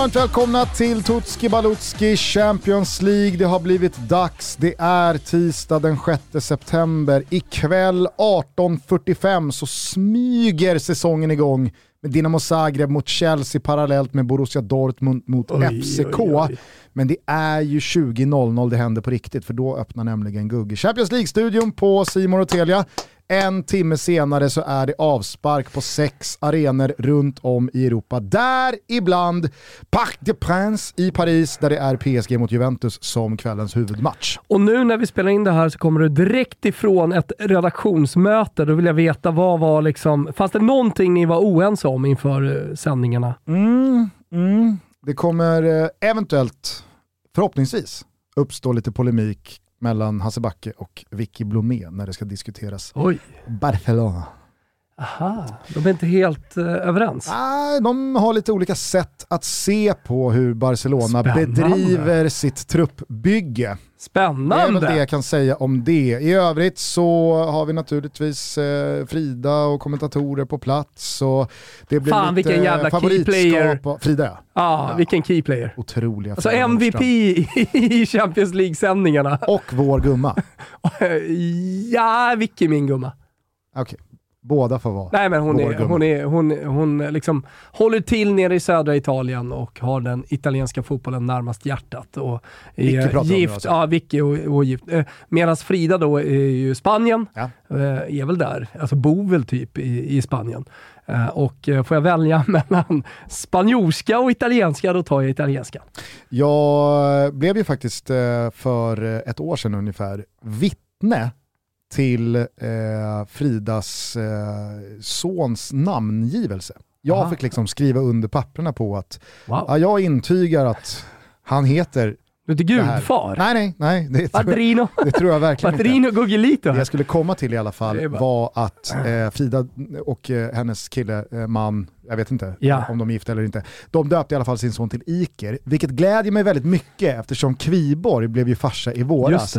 varmt välkomna till Tutski Balutski Champions League. Det har blivit dags. Det är tisdag den 6 september. Ikväll 18.45 så smyger säsongen igång med Dinamo Zagreb mot Chelsea parallellt med Borussia Dortmund mot oj, FCK. Oj, oj. Men det är ju 20.00 det händer på riktigt för då öppnar nämligen Gugge Champions League-studion på Simon och Telia. En timme senare så är det avspark på sex arenor runt om i Europa. Däribland Parc des Princes i Paris där det är PSG mot Juventus som kvällens huvudmatch. Och nu när vi spelar in det här så kommer du direkt ifrån ett redaktionsmöte. Då vill jag veta vad var liksom, fanns det någonting ni var oense om inför eh, sändningarna? Mm, mm. Det kommer eh, eventuellt, förhoppningsvis, uppstå lite polemik mellan Hasse Backe och Vicky Blomé när det ska diskuteras Oj. Barcelona. Aha, de är inte helt uh, överens? Nej, de har lite olika sätt att se på hur Barcelona Spännande. bedriver sitt truppbygge. Spännande! Det är väl det jag kan säga om det. I övrigt så har vi naturligtvis eh, Frida och kommentatorer på plats. Och det blir Fan lite vilken jävla keyplayer! Frida ja. Ah, ja. vilken keyplayer. Otroliga. Alltså MVP i Champions League-sändningarna. Och vår gumma. ja, Vicky min gumma. Okej. Okay. Båda får vara Nej men hon, är, hon, är, hon, hon liksom håller till nere i södra Italien och har den italienska fotbollen närmast hjärtat. Och Vicky pratar gift, alltså. Ja, Vicky och, och gift. Eh, Medan Frida då är ju Spanien, ja. Eh, är väl där, alltså bor väl typ i, i Spanien. Eh, och får jag välja mellan spanjorska och italienska, då tar jag italienska. Jag blev ju faktiskt för ett år sedan ungefär vittne till eh, Fridas eh, sons namngivelse. Jag Aha. fick liksom skriva under papperna på att wow. ja, jag intygar att han heter du är inte gudfar? Nej, nej, nej. Det Padrino. Tror, det tror jag verkligen Padrino inte. Gugelito. Det jag skulle komma till i alla fall var att eh, Frida och eh, hennes kille, eh, man, jag vet inte ja. om de är gifta eller inte, de döpte i alla fall sin son till Iker, vilket glädjer mig väldigt mycket eftersom Kviborg blev ju farsa i våras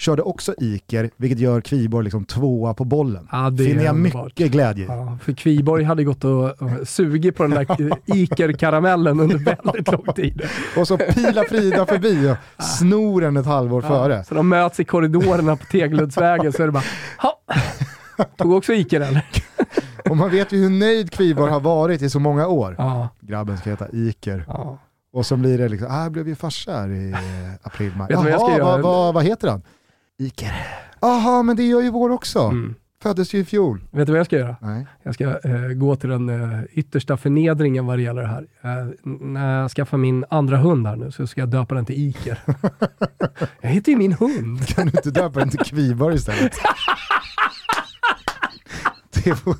körde också Iker, vilket gör Kviborg liksom tvåa på bollen. Ja, det Finner jag mycket glädje ja, För Kviborg hade gått och, och sugit på den där Iker-karamellen under väldigt lång tid. och så pilar Frida förbi och snor den ett halvår ja, före. Så de möts i korridorerna på Tegeluddsvägen så är det bara, ha! Tog också Iker eller? och man vet ju hur nöjd Kviborg har varit i så många år. Ja. Grabben ska heta Iker. Ja. Och så blir det liksom, ah, jag blev ju farsa här i april, maj. Jaha, vad, vad, vad heter han? Iker. Jaha, men det gör ju vår också. Mm. Föddes ju i fjol. Vet du vad jag ska göra? Nej. Jag ska eh, gå till den eh, yttersta förnedringen vad det gäller det här. Eh, när jag skaffar min andra hund här nu så ska jag döpa den till Iker. jag heter ju min hund. Kan du inte döpa den till Kviborg istället? det, vore,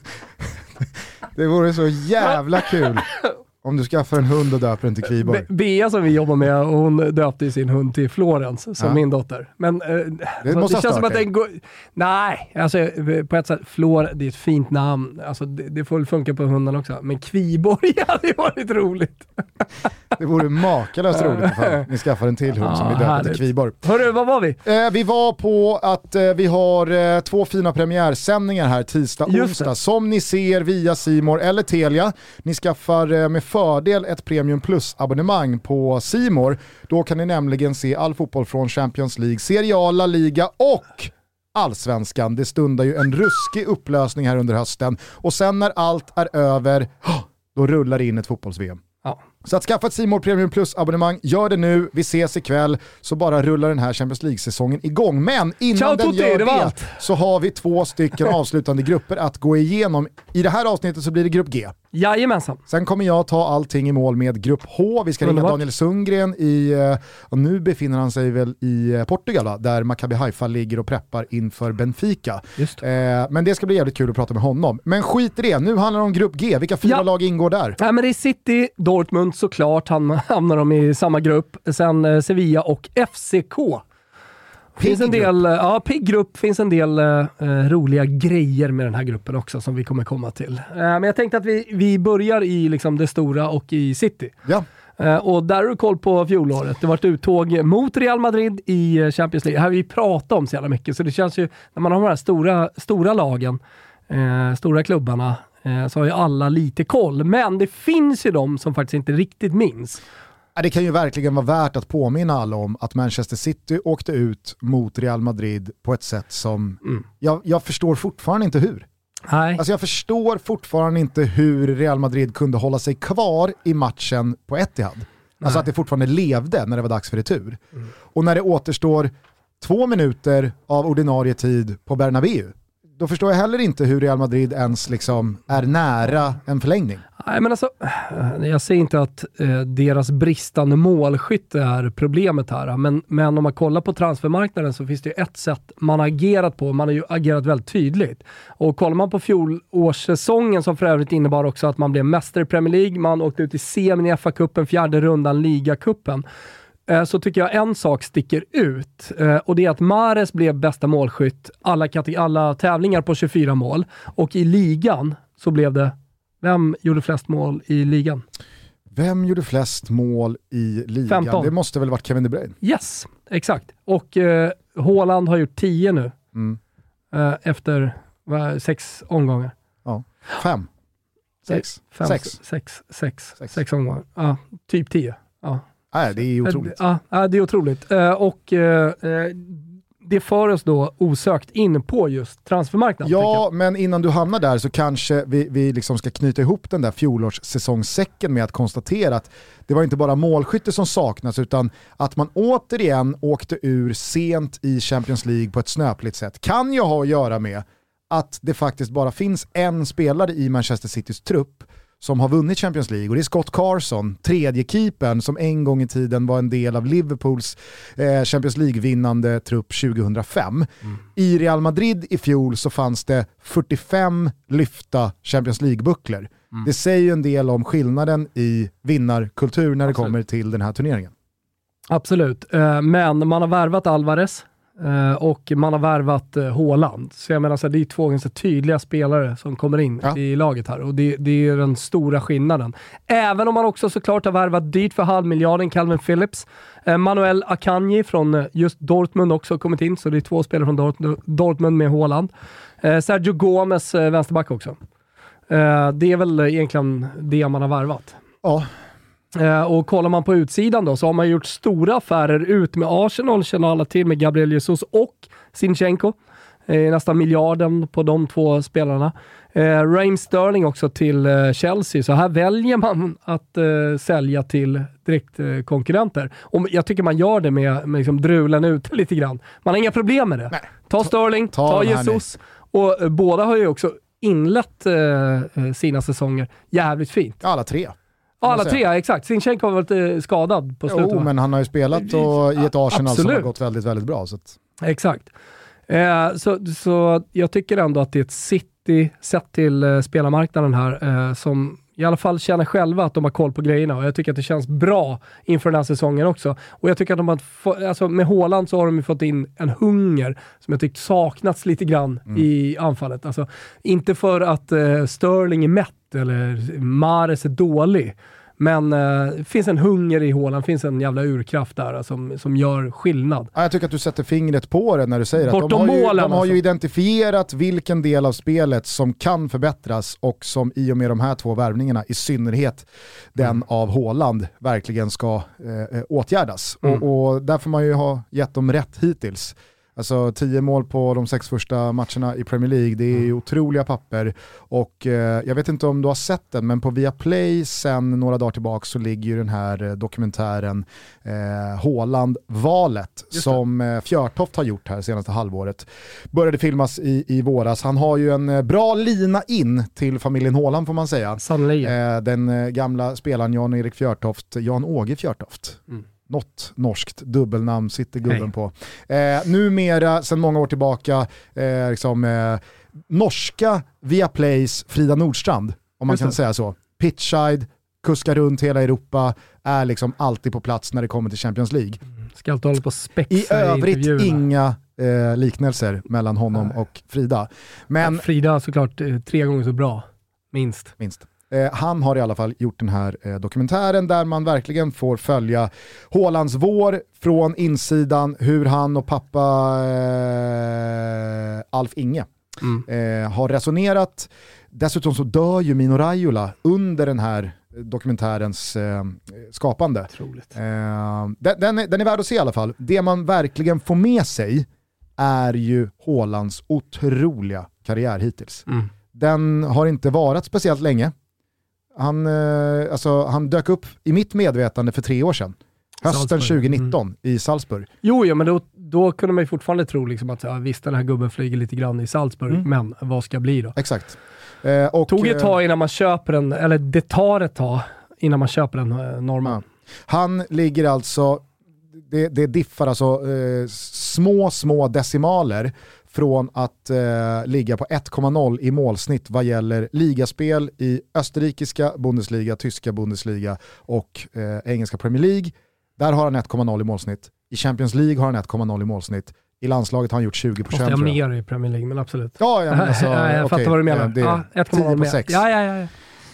det vore så jävla kul om du skaffar en hund och döper den till Kviborg. Bea som vi jobbar med, hon döpte sin hund till Florens, som ja. min dotter. Men eh, det, måste det känns som att den går... Nej, alltså på ett sätt, Flor, det är ett fint namn. Alltså, det, det får väl funka på hunden också. Men Kviborg hade varit roligt. det vore makalöst roligt ifall ni skaffar en till hund ja, som vi döper till Kviborg. Hörru, vad var vi? Eh, vi var på att eh, vi har eh, två fina premiärsändningar här tisdag, onsdag. Som ni ser via Simor eller Telia. Ni skaffar eh, med fördel ett Premium Plus-abonnemang på Simor. Då kan ni nämligen se all fotboll från Champions League, Serie A, La Liga och allsvenskan. Det stundar ju en ruskig upplösning här under hösten och sen när allt är över, då rullar det in ett fotbolls-VM. Ja. Så att skaffa ett Simor Premium Plus-abonnemang, gör det nu, vi ses ikväll, så bara rullar den här Champions League-säsongen igång. Men innan Ciao, den gör det, det så har vi två stycken avslutande grupper att gå igenom. I det här avsnittet så blir det grupp G. Jajamensan. Sen kommer jag ta allting i mål med grupp H. Vi ska ringa Daniel Sundgren i, eh, och nu befinner han sig väl i eh, Portugal va? där Maccabi Haifa ligger och preppar inför Benfica. Just. Eh, men det ska bli jävligt kul att prata med honom. Men skit i det, nu handlar det om grupp G. Vilka fyra ja. lag ingår där? Ja, men det är City, Dortmund såklart, hamnar de i samma grupp. Sen eh, Sevilla och FCK. Finns en del, grupp. ja, pigg grupp, finns en del uh, roliga grejer med den här gruppen också som vi kommer komma till. Uh, men jag tänkte att vi, vi börjar i liksom, det stora och i City. Ja. Uh, och där har du koll på fjolåret. Det var ett uttåg mot Real Madrid i Champions League. Det här har vi pratat om så jävla mycket, så det känns ju, när man har de här stora, stora lagen, stora klubbarna, eh, så har ju alla lite koll. Men det finns ju de som faktiskt inte riktigt minns. Det kan ju verkligen vara värt att påminna alla om att Manchester City åkte ut mot Real Madrid på ett sätt som mm. jag, jag förstår fortfarande inte hur. Nej. Alltså jag förstår fortfarande inte hur Real Madrid kunde hålla sig kvar i matchen på Etihad. Alltså Nej. Alltså att det fortfarande levde när det var dags för retur. Mm. Och när det återstår två minuter av ordinarie tid på Bernabéu, då förstår jag heller inte hur Real Madrid ens liksom är nära en förlängning. Nej, men alltså, jag säger inte att eh, deras bristande målskytte är problemet här, men, men om man kollar på transfermarknaden så finns det ju ett sätt man har agerat på. Man har ju agerat väldigt tydligt. Och kollar man på fjolårssäsongen som för övrigt innebar också att man blev mästare i Premier League, man åkte ut i semin i FA-cupen, fjärde rundan ligacupen så tycker jag en sak sticker ut eh, och det är att Mares blev bästa målskytt alla, alla tävlingar på 24 mål och i ligan så blev det, vem gjorde flest mål i ligan? Vem gjorde flest mål i ligan? 15. Det måste väl varit Kevin De Bruyne? Yes, exakt. Och eh, Haaland har gjort 10 nu mm. eh, efter vad, sex omgångar. Ja, fem. Sex. Fem, sex. Sex, sex, sex. sex omgångar. Ja, typ 10. Ja. Nej, det är otroligt. Ja, det är otroligt. Eh, och eh, det för oss då osökt in på just transfermarknaden. Ja, men innan du hamnar där så kanske vi, vi liksom ska knyta ihop den där fjolårssäsongssäcken med att konstatera att det var inte bara målskytte som saknas utan att man återigen åkte ur sent i Champions League på ett snöpligt sätt kan ju ha att göra med att det faktiskt bara finns en spelare i Manchester Citys trupp som har vunnit Champions League och det är Scott Carson, tredje keepern som en gång i tiden var en del av Liverpools eh, Champions League-vinnande trupp 2005. Mm. I Real Madrid i fjol så fanns det 45 lyfta Champions League-bucklor. Mm. Det säger ju en del om skillnaden i vinnarkultur när det Absolut. kommer till den här turneringen. Absolut, eh, men man har värvat Alvarez, och man har värvat uh, Haaland. Så jag menar, så här, det är två ganska tydliga spelare som kommer in ja. i laget här och det, det, är den stora skillnaden. Även om man också såklart har värvat dyrt för halvmiljarden Calvin Phillips. Uh, Manuel Akanji från just Dortmund också kommit in, så det är två spelare från Dort Dortmund med Haaland. Sergio Gomes, vänsterback också. det är väl egentligen det man har värvat. Ja, Eh, och kollar man på utsidan då så har man gjort stora affärer ut med Arsenal, känner alla till, med Gabriel Jesus och Sinchenko. Eh, nästan miljarden på de två spelarna. Eh, Raheem Sterling också till eh, Chelsea, så här väljer man att eh, sälja till direktkonkurrenter. och jag tycker man gör det med, med liksom drulen ute lite grann. Man har inga problem med det. Nej. Ta Sterling, ta, ta Jesus. Och eh, båda har ju också inlett eh, sina säsonger jävligt fint. Alla tre. Alla tre, exakt. Sinchenko har varit eh, skadad på slutet. Jo, men han har ju spelat och, i ett Arsenal Absolut. som har gått väldigt, väldigt bra. Så att... Exakt. Eh, så, så jag tycker ändå att det är ett City, sett till eh, spelarmarknaden här, eh, som i alla fall känner själva att de har koll på grejerna och jag tycker att det känns bra inför den här säsongen också. Och jag tycker att de har få, alltså med Håland så har de fått in en hunger som jag tycker saknats lite grann mm. i anfallet. Alltså, inte för att eh, Sterling är mätt eller Mares är dålig. Men eh, det finns en hunger i hålan, finns en jävla urkraft där som, som gör skillnad. Ja, jag tycker att du sätter fingret på det när du säger Bortom att de har, ju, de har ju alltså. identifierat vilken del av spelet som kan förbättras och som i och med de här två värvningarna, i synnerhet den mm. av Håland, verkligen ska eh, eh åtgärdas. Mm. Och, och där får man ju ha gett dem rätt hittills. Alltså tio mål på de sex första matcherna i Premier League, det är mm. otroliga papper. Och eh, jag vet inte om du har sett den, men på Viaplay sen några dagar tillbaka så ligger ju den här eh, dokumentären eh, Håland-valet som eh, Fjörtoft har gjort här senaste halvåret. Började filmas i, i våras. Han har ju en eh, bra lina in till familjen Håland får man säga. Eh, den eh, gamla spelaren Jan-Erik Fjörtoft, Jan-Åge Fjörtoft. Mm något norskt dubbelnamn sitter gubben Hej. på. Eh, numera, sedan många år tillbaka, eh, liksom, eh, norska Viaplays Frida Nordstrand, om man Just kan det. säga så. Pitchside, kuskar runt hela Europa, är liksom alltid på plats när det kommer till Champions League. Mm. Ska alltid hålla på spexa I övrigt inga eh, liknelser mellan honom Nej. och Frida. Men, Frida såklart eh, tre gånger så bra, minst. minst. Eh, han har i alla fall gjort den här eh, dokumentären där man verkligen får följa Hålands vår från insidan, hur han och pappa eh, Alf Inge mm. eh, har resonerat Dessutom så dör ju Mino Raiola under den här dokumentärens eh, skapande. Eh, den, den, är, den är värd att se i alla fall. Det man verkligen får med sig är ju Hålands otroliga karriär hittills. Mm. Den har inte varit speciellt länge. Han, eh, alltså, han dök upp i mitt medvetande för tre år sedan. Hösten Salzburg. 2019 mm. i Salzburg. Jo, ja, men då, då kunde man ju fortfarande tro liksom att ja, visst den här gubben flyger lite grann i Salzburg, mm. men vad ska bli då? Exakt. Eh, och, Tog ett tag innan man köper den, eller det tar ett tag innan man köper en eh, normal. Ja. Han ligger alltså, det, det diffar alltså eh, små, små decimaler från att eh, ligga på 1,0 i målsnitt vad gäller ligaspel i österrikiska Bundesliga, tyska Bundesliga och eh, engelska Premier League. Där har han 1,0 i målsnitt. I Champions League har han 1,0 i målsnitt. I landslaget har han gjort 20 procent. Jag mer i Premier League, men absolut. Ja, ja men alltså, ja, jag okay, fattar vad du menar. Det är ja, 10 på 6. Ja, ja, ja.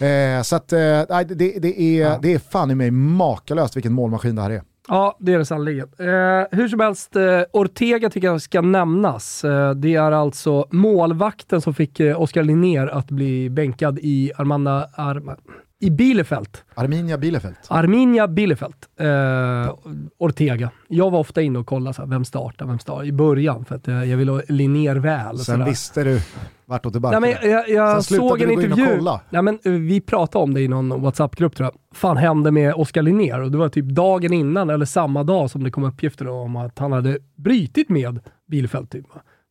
Eh, så att, eh, det, det, är, ja. det är fan i mig makalöst vilken målmaskin det här är. Ja, det är det sannerligen. Eh, hur som helst, eh, Ortega tycker jag ska nämnas. Eh, det är alltså målvakten som fick eh, Oskar Linnér att bli bänkad i Armanda... Arma, i Bielefeld. Arminia Bielefeld. Arminia Bielefeld. Eh, Ortega. Jag var ofta inne och kollade så här, vem startar, vem startar i början för att eh, jag ville Linnér väl. Sen visste du vartåt det barkade. Nej, men jag, jag såg en intervju. Nej, men, eh, vi pratade om det i någon WhatsApp-grupp tror jag. fan hände med Oskar Linnér? Och det var typ dagen innan eller samma dag som det kom uppgifter om att han hade brytit med Bielefeld. Typ.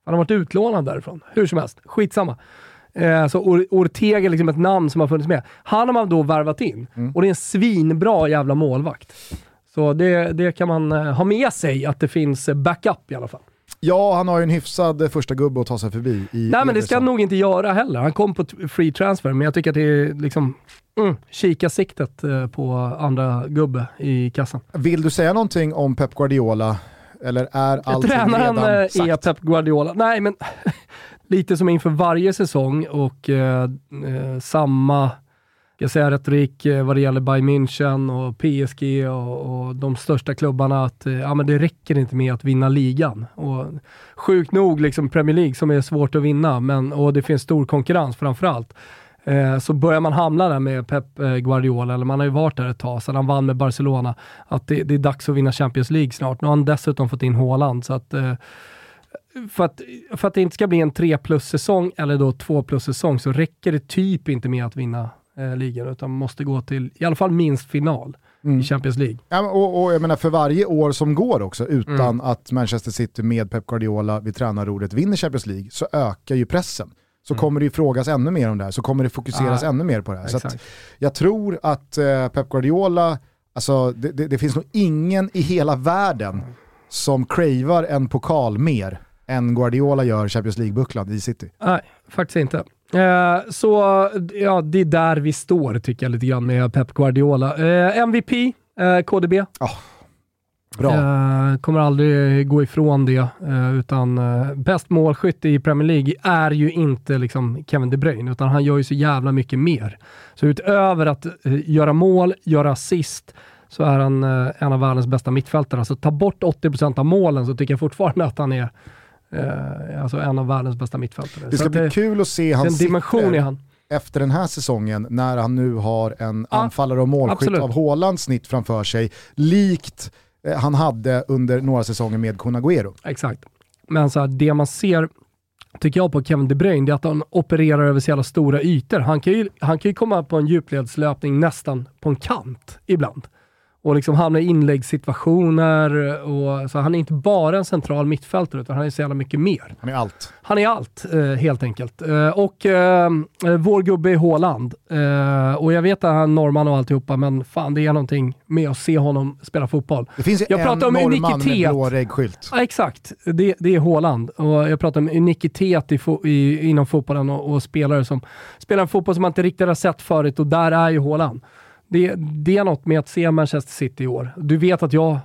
Han har varit utlånad därifrån. Hur som helst, skitsamma. Eh, så Or Ortega är liksom ett namn som har funnits med. Han har man då värvat in mm. och det är en svinbra jävla målvakt. Så det, det kan man eh, ha med sig, att det finns backup i alla fall. Ja, han har ju en hyfsad första gubbe att ta sig förbi. I Nej, men det ska han nog inte göra heller. Han kom på free transfer, men jag tycker att det är liksom mm, kika siktet eh, på andra gubbe i kassan. Vill du säga någonting om Pep Guardiola? Eller är allting Tränaren redan eh, sagt? är Pep Guardiola. Nej, men lite som inför varje säsong och eh, eh, samma jag säger retorik eh, vad det gäller Bayern München och PSG och, och, de största klubbarna att eh, ja, men det räcker inte med att vinna ligan. Och sjukt nog liksom Premier League som är svårt att vinna men, och det finns stor konkurrens framförallt. Eh, så börjar man hamna där med Pep eh, Guardiola, eller man har ju varit där ett tag sedan han vann med Barcelona, att det, det, är dags att vinna Champions League snart. Nu har han dessutom fått in Haaland så att eh, för att, för att det inte ska bli en 3 plus-säsong eller då 2 plus-säsong så räcker det typ inte med att vinna eh, ligan, utan måste gå till i alla fall minst final mm. i Champions League. Ja, och, och, jag menar för varje år som går också utan mm. att Manchester City med Pep Guardiola vid tränarordet vinner Champions League så ökar ju pressen. Så mm. kommer det ju frågas ännu mer om det här, så kommer det fokuseras ah, ännu mer på det här. Så jag tror att eh, Pep Guardiola, alltså det, det, det, finns nog ingen i hela världen som cravar en pokal mer än Guardiola gör Champions League-bucklan i City. Nej, faktiskt inte. Eh, så ja, det är där vi står tycker jag lite grann med Pep Guardiola. Eh, MVP, eh, KDB. Oh, bra. Kommer aldrig gå ifrån det, utan bäst målskytt i Premier League är ju inte liksom Kevin De Bruyne, utan han gör ju så jävla mycket mer. Så utöver att göra mål, göra assist, så är han en av världens bästa mittfältare. Så ta bort 80% av målen så tycker jag fortfarande att han är Eh, alltså en av världens bästa mittfältare. Det ska bli det, kul att se hans dimension i han. efter den här säsongen när han nu har en ja, anfallare och målskytt absolut. av Haalands snitt framför sig, likt eh, han hade under några säsonger med Kun Agüero. Exakt. Men så här, det man ser tycker jag på Kevin De Bruyne, det är att han opererar över så jävla stora ytor. Han kan ju, han kan ju komma på en djupledslöpning nästan på en kant ibland och liksom hamnar i inläggssituationer. Och, så han är inte bara en central mittfältare, utan han är så jävla mycket mer. Han är allt. Han är allt, eh, helt enkelt. Eh, och eh, vår gubbe är Håland. Eh, och jag vet att han är norrman och alltihopa, men fan det är någonting med att se honom spela fotboll. Det finns jag en norrman unikitet. med blå reggskylt. Ja, exakt, det, det är Håland. Och jag pratar om unikitet i i, inom fotbollen och, och, spelare som spelar en fotboll som man inte riktigt har sett förut och där är ju Håland det, det är något med att se Manchester City i år. Du vet att jag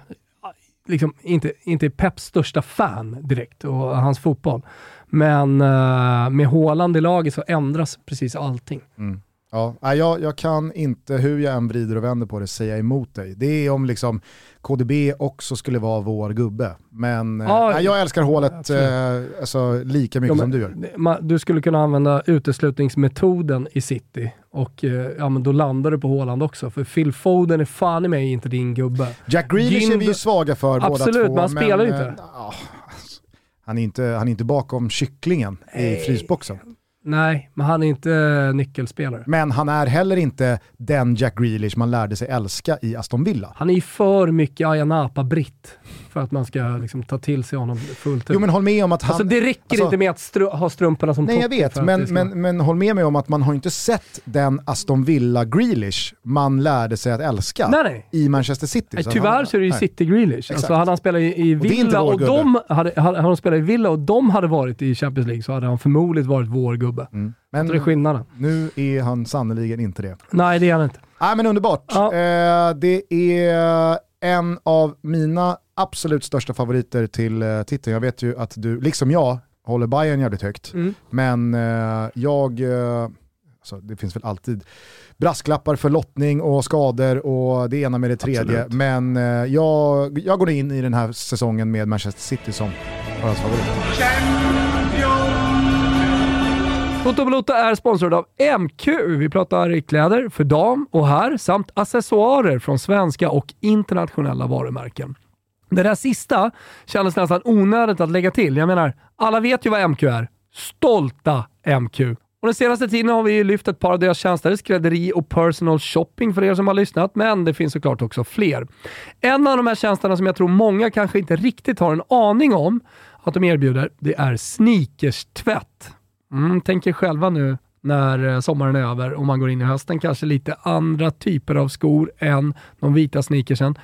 liksom inte, inte är Peps största fan direkt och hans fotboll. Men uh, med Haaland i laget så ändras precis allting. Mm. Ja, jag, jag kan inte, hur jag än vrider och vänder på det, säga emot dig. Det är om liksom KDB också skulle vara vår gubbe. Men ja, äh, jag älskar hålet äh, alltså, lika mycket ja, som du gör. Du skulle kunna använda uteslutningsmetoden i City och äh, ja, men då landar du på Håland också. För Phil Foden är fan i mig inte din gubbe. Jack Grealish Gind... är vi ju svaga för Absolut, båda två. Absolut, men han spelar ju inte. Han är inte, han är inte bakom kycklingen i frysboxen. Nej, men han är inte nyckelspelare. Men han är heller inte den Jack Grealish man lärde sig älska i Aston Villa. Han är ju för mycket Ayia Napa-britt för att man ska liksom ta till sig honom fullt ut. Jo men håll med om att han... Alltså det räcker alltså, inte med att stru ha strumporna som Nej jag vet, men, ska... men, men håll med mig om att man har inte sett den Aston Villa Grealish man lärde sig att älska nej, nej. i Manchester City. Nej, tyvärr han, så är det ju City Grealish. Alltså hade han spelat i, i Villa och, och de hade, hade, han spelat i Villa och de hade varit i Champions League så hade han förmodligen varit vår gubbe. Mm. Men det är skillnaden. nu är han sannerligen inte det. Nej, det är han inte. Nej men underbart. Ja. Eh, det är en av mina absolut största favoriter till eh, titeln. Jag vet ju att du, liksom jag, håller Bayern jävligt högt. Mm. Men eh, jag, eh, alltså, det finns väl alltid brasklappar för lottning och skador och det ena med det tredje. Absolut. Men eh, jag, jag går in i den här säsongen med Manchester City som favorit. Toto Balotto är sponsrad av MQ. Vi pratar kläder för dam och herr samt accessoarer från svenska och internationella varumärken. Det där sista kändes nästan onödigt att lägga till. Jag menar, alla vet ju vad MQ är. Stolta MQ. Och den senaste tiden har vi lyft ett par av deras tjänster, skrädderi och personal shopping för er som har lyssnat, men det finns såklart också fler. En av de här tjänsterna som jag tror många kanske inte riktigt har en aning om att de erbjuder, det är sneakerstvätt. Mm, tänk er själva nu när eh, sommaren är över och man går in i hösten, kanske lite andra typer av skor än de vita sneakersen.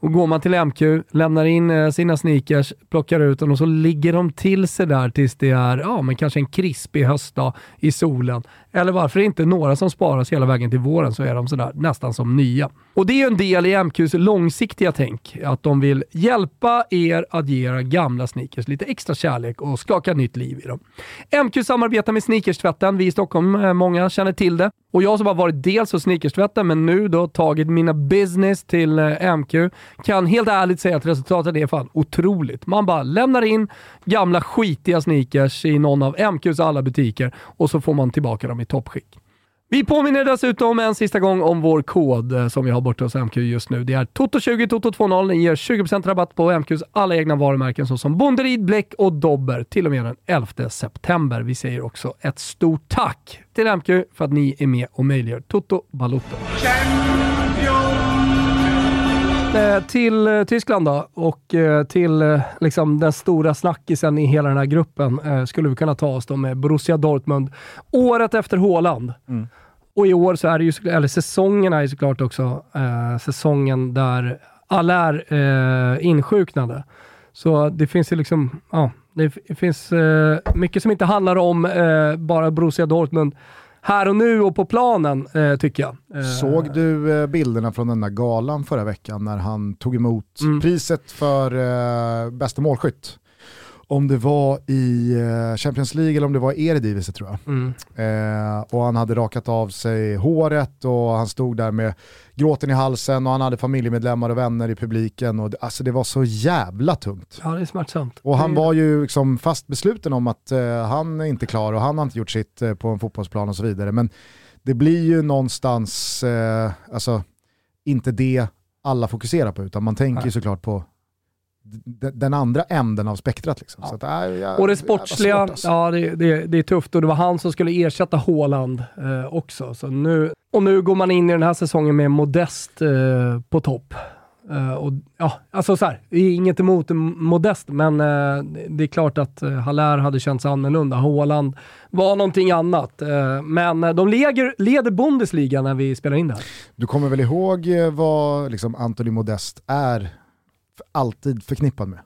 Och går man till MQ, lämnar in eh, sina sneakers, plockar ut dem och så ligger de till sig där tills det är ja, men kanske en krispig höstdag i solen. Eller varför inte några som sparas hela vägen till våren så är de sådär nästan som nya. Och det är ju en del i MQs långsiktiga tänk, att de vill hjälpa er att ge era gamla sneakers lite extra kärlek och skaka nytt liv i dem. MQ samarbetar med Sneakerstvätten. Vi i Stockholm, eh, många känner till det. Och jag som har varit dels hos Sneakerstvätten, men nu då tagit mina business till eh, MQ, kan helt ärligt säga att resultatet är fan otroligt. Man bara lämnar in gamla skitiga sneakers i någon av MQs alla butiker och så får man tillbaka dem i toppskick. Vi påminner dessutom en sista gång om vår kod eh, som vi har borta hos MQ just nu. Det är TOTO20 TOTO20. Ni ger 20% rabatt på MQs alla egna varumärken såsom Bonderid, Bläck och Dobber till och med den 11 september. Vi säger också ett stort tack till MQ för att ni är med och möjliggör Toto Balotto. Eh, till eh, Tyskland då och eh, till liksom, den stora snackisen i hela den här gruppen skulle vi kunna ta oss då med Borussia Dortmund. Året efter Haaland. Mm. Och i år så är det ju, eller säsongerna är såklart också eh, säsongen där alla är eh, insjuknade. Så det finns ju liksom, ja, det finns eh, mycket som inte handlar om eh, bara Borussia Dortmund här och nu och på planen, eh, tycker jag. Eh. Såg du eh, bilderna från den där galan förra veckan när han tog emot mm. priset för eh, bästa målskytt? Om det var i eh, Champions League eller om det var i Eredivisie tror jag. Mm. Eh, och han hade rakat av sig håret och han stod där med gråten i halsen och han hade familjemedlemmar och vänner i publiken. Och, alltså det var så jävla tungt. Ja det är smärtsamt. Och han var ju liksom fast besluten om att eh, han är inte klar och han har inte gjort sitt eh, på en fotbollsplan och så vidare. Men det blir ju någonstans, eh, alltså inte det alla fokuserar på utan man tänker Nej. såklart på den andra änden av spektrat. Liksom. Ja. Så att, äh, jag, och det sportsliga, alltså. ja det, det, det, är tufft och det var han som skulle ersätta Haaland eh, också. Så nu, och nu går man in i den här säsongen med Modest eh, på topp. Uh, och, ja, alltså så här, det är inget emot Modest, men uh, det är klart att uh, Haller hade känts annorlunda. Haaland var någonting annat. Uh, men de leder, leder Bundesliga när vi spelar in det här. Du kommer väl ihåg vad liksom, Anthony Modest är alltid förknippad med.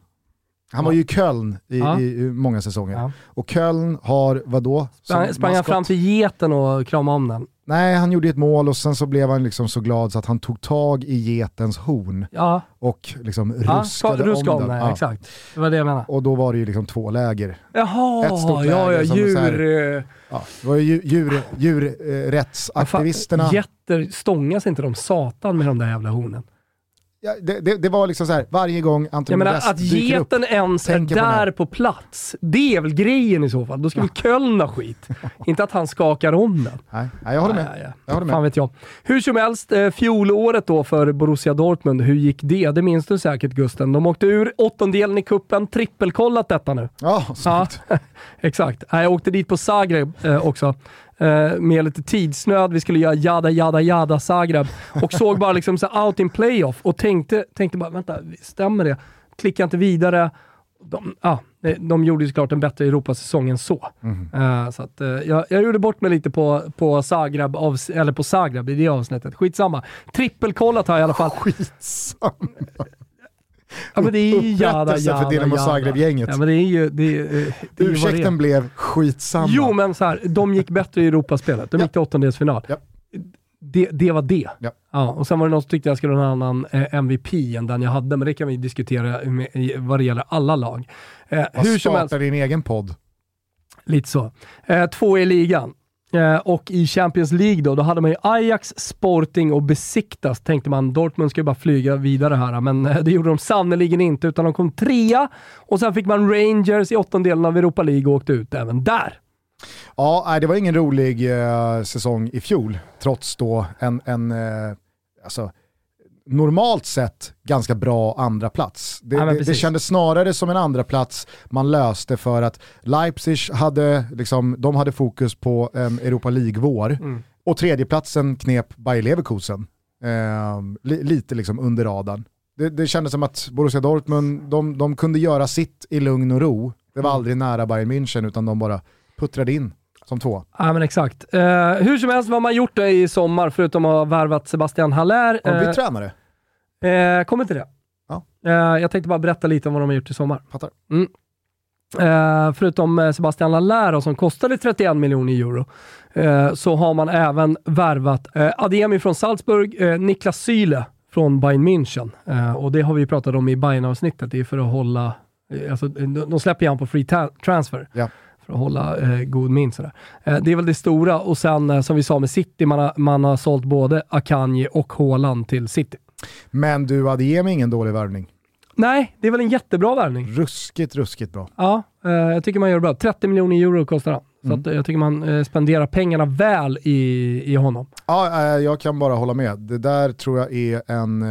Han var ju i Köln i, ja. i, många säsonger. Ja. Och Köln har vadå? Sprang, sprang han fram till geten och kramade om den? Nej, han gjorde ett mål och sen så blev han liksom så glad så att han tog tag i getens horn Ja, och liksom ja ruskade ruska om om den. Ja. exakt. Det var det jag menade. Och då var det ju liksom två läger. Jaha, Ett stort ja, läger ja, här- djur... Ja, det var ju djur, djur, eh, rättsaktivisterna. Fan, Getter, stångas inte de satan med de där jävla hornen? Ja, det, det, det var liksom så här, varje gång Anton menar Modest att dyker upp. geten ens är tänker på där på plats, det är väl grejen i så fall. Då ska väl Köln ha skit. inte att han skakar om den. Nej, nej, jag håller med. Ja, ja, ja. Jag håller med. Fan vet jag. Hur som helst, eh, fjolåret då för Borussia Dortmund, hur gick det? Det minns du säkert Gusten. De åkte ur åttondelen i kuppen, trippelkollat detta nu. Ja, Ja, snyggt. exakt. Nej, Jag åkte dit på Zagreb eh, också. Eh, med lite tidsnöd. Vi skulle göra jada, jada, jada Zagreb. Och såg bara liksom så out in playoff och tänkte, tänkte bara, vänta, stämmer det? Klickade inte vidare. De, ah, de, de gjorde ju såklart en bättre Europasäsong än så. Mhm. Eh, så att, eh, jag, jag gjorde bort mig lite på, på, Zagreb, avs- eller på Zagreb i det avsnittet. Skitsamma. Trippelkollat har jag i alla fall. Skitsamma. Ja, men det är ju jada, Upprättelse jada, för Dinamo. Zagreb-gänget. Ja, men det är ju... Det är, det är. Ursäkten blev skitsamma. Jo, men så här, de gick bättre i Europaspelet. De Ja. gick till åttondelsfinal. Ja. Det, det var det. Ja. och sen var det någon som tyckte jag skulle ha en annan eh, MVP än den jag hade, men det kan vi diskutera med, i- vad det gäller alla lag. Eh, hur som helst, din egen podd? lite så. Eh, två i ligan. Eh, och i Champions League då, då hade man ju Ajax, Sporting och Besiktas. Tänkte man, Dortmund ska ju bara flyga vidare här, men eh, det gjorde de sannerligen inte, utan de kom trea. Och sen fick man Rangers i åttondelen av Europa League och åkte ut även där. Ja, nej, det var ingen rolig eh, säsong i fjol, trots då en, en eh, alltså, normalt sett ganska bra andra plats. Det, Ja, det, kändes snarare som en andra plats man löste för att Leipzig hade, liksom, de hade fokus på en Europa League-vår Mm. och tredjeplatsen knep Bayer Leverkusen. Eh, li, lite liksom under radarn. Det, det kändes som att Borussia Dortmund, de, de kunde göra sitt i lugn och ro. Det var Mm. aldrig nära Bayern München utan de bara puttrade in som två. Ja men exakt. Eh, hur som helst, vad har man gjort då i sommar förutom att ha värvat Sebastian Haller? Har de Eh, blivit tränare? eh, kommer till det. Ja. Eh, jag tänkte bara berätta lite om vad de har gjort i sommar. Fattar. Eh, förutom eh, Sebastian Haller som kostade 31 miljoner euro, eh, så har man även värvat eh, Ademi från Salzburg, eh, Niklas Syle från Bayern München. Eh, och det har vi pratat om i Bayern-avsnittet. Det är för att hålla, eh, alltså, de, släpper ju han på free transfer. Ja. För att hålla eh, god min. Sådär. Eh, det är väl det stora och sen eh, som vi sa med City, man har, man har sålt både Akanji och Haaland till City. Men du, Adeyemi är ingen dålig värvning. Nej, det är väl en jättebra värvning. Ruskigt, ruskigt bra. Ja, eh, jag tycker man gör det bra. 30 miljoner euro kostar han. Så Mm. att, eh, jag tycker man eh, spenderar pengarna väl i, i honom. Ja, eh, jag kan bara hålla med. Det där tror jag är en,